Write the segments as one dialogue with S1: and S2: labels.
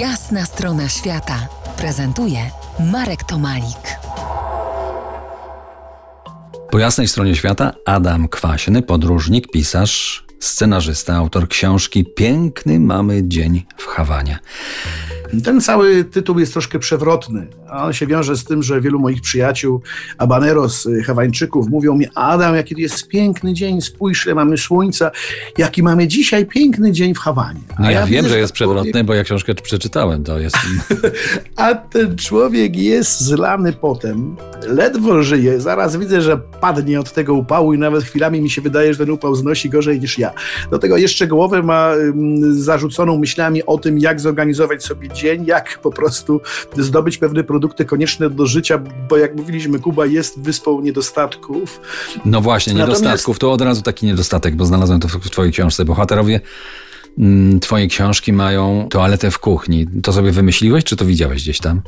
S1: Jasna strona świata prezentuje Marek Tomalik.
S2: Po jasnej stronie świata Adam Kwaśny, podróżnik, pisarz, scenarzysta, autor książki Piękny mamy dzień w Hawanie.
S3: Ten cały tytuł jest troszkę przewrotny. On się wiąże z tym, że wielu moich przyjaciół, Abaneros, Hawańczyków, mówią mi: Adam, jaki jest piękny dzień, spójrz, ile mamy słońca, jaki mamy dzisiaj piękny dzień w Hawanie.
S2: No
S3: A
S2: ja, wiem,
S3: widzę,
S2: że jest przewrotny,
S3: człowiek-
S2: bo ja książkę przeczytałem. To jest.
S3: A ten człowiek jest zlany potem, ledwo żyje. Zaraz widzę, że padnie od tego upału i nawet chwilami mi się wydaje, że ten upał znosi gorzej niż ja. Do tego jeszcze głowę ma zarzuconą myślami o tym, jak zorganizować sobie dzień, jak po prostu zdobyć pewne produkty konieczne do życia, bo jak mówiliśmy, Kuba jest wyspą niedostatków.
S2: No właśnie,
S3: Natomiast-
S2: niedostatków. To od razu taki niedostatek, bo znalazłem to w twojej książce. Bohaterowie mm, twojej książki mają toaletę w kuchni. To sobie wymyśliłeś, czy to widziałeś gdzieś tam?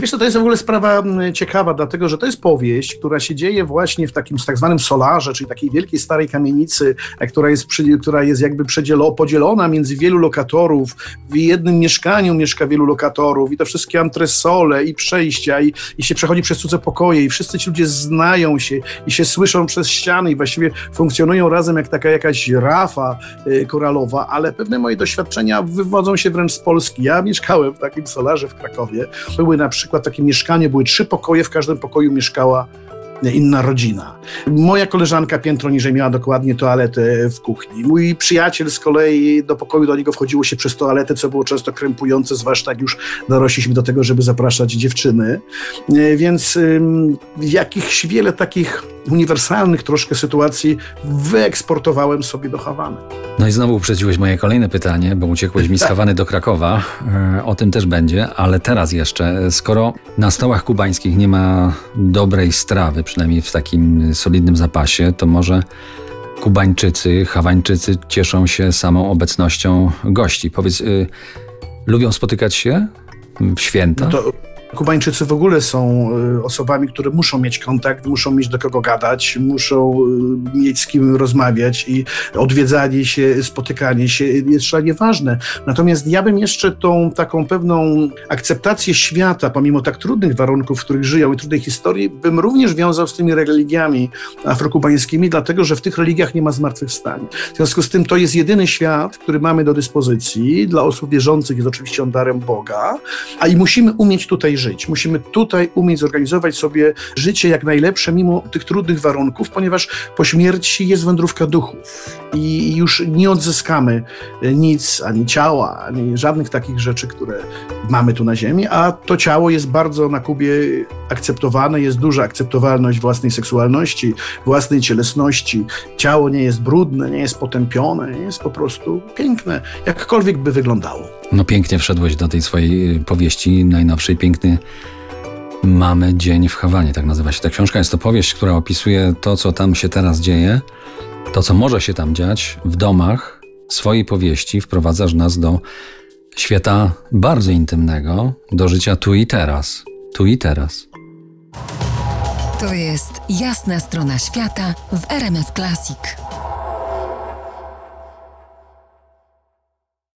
S3: Wiesz, co, to jest w ogóle sprawa ciekawa, dlatego że to jest powieść, która się dzieje właśnie w takim tak zwanym solarze, czyli takiej wielkiej starej kamienicy, a która jest, która jest jakby podzielona między wielu lokatorów. W jednym mieszkaniu mieszka wielu lokatorów i to wszystkie antresole i przejścia i, i się przechodzi przez cudze pokoje i wszyscy ci ludzie znają się i się słyszą przez ściany i właściwie funkcjonują razem jak taka jakaś rafa y, koralowa, ale pewne moje doświadczenia wywodzą się wręcz z Polski. Ja mieszkałem w takim solarze w Krakowie. Były na przykład takie mieszkanie, były trzy pokoje, w każdym pokoju mieszkała inna rodzina. Moja koleżanka piętro niżej miała dokładnie toaletę w kuchni. Mój przyjaciel z kolei do pokoju do niego wchodziło się przez toaletę, co było często krępujące, zwłaszcza jak już dorośliśmy do tego, żeby zapraszać dziewczyny. E, Więc jakichś wiele takich uniwersalnych troszkę sytuacji wyeksportowałem sobie do Hawany.
S2: No i znowu uprzedziłeś moje kolejne pytanie, bo uciekłeś mi z Hawany do Krakowa. E, O tym też będzie, ale teraz jeszcze, skoro na stołach kubańskich nie ma dobrej strawy, przynajmniej w takim solidnym zapasie, to może Kubańczycy, Hawańczycy cieszą się samą obecnością gości. Powiedz, y, lubią spotykać się w święta?
S3: No to Kubańczycy w ogóle są y, osobami, które muszą mieć kontakt, muszą mieć do kogo gadać, muszą y, mieć z kim rozmawiać i odwiedzanie się, spotykanie się jest szalenie ważne. Natomiast ja bym jeszcze tą taką pewną akceptację świata, pomimo tak trudnych warunków, w których żyją i trudnej historii, bym również wiązał z tymi religiami afrokubańskimi, dlatego że w tych religiach nie ma zmartwychwstania. W związku z tym to jest jedyny świat, który mamy do dyspozycji. Dla osób wierzących jest oczywiście on darem Boga, a i musimy umieć tutaj żyć. Musimy tutaj umieć zorganizować sobie życie jak najlepsze, mimo tych trudnych warunków, ponieważ po śmierci jest wędrówka duchów i już nie odzyskamy nic, ani ciała, ani żadnych takich rzeczy, które mamy tu na Ziemi, a to ciało jest bardzo na Kubie akceptowane, jest duża akceptowalność własnej seksualności, własnej cielesności. Ciało nie jest brudne, nie jest potępione, jest po prostu piękne, jakkolwiek by wyglądało.
S2: No pięknie wszedłeś do tej swojej y, powieści najnowszej, piękny Mamy dzień w Hawanie, tak nazywa się ta książka. Jest to powieść, która opisuje to, co tam się teraz dzieje, to, co może się tam dziać w domach swojej powieści. Wprowadzasz nas do świata bardzo intymnego, do życia tu i teraz. Tu i teraz.
S1: To jest Jasna strona świata w RMF Classic.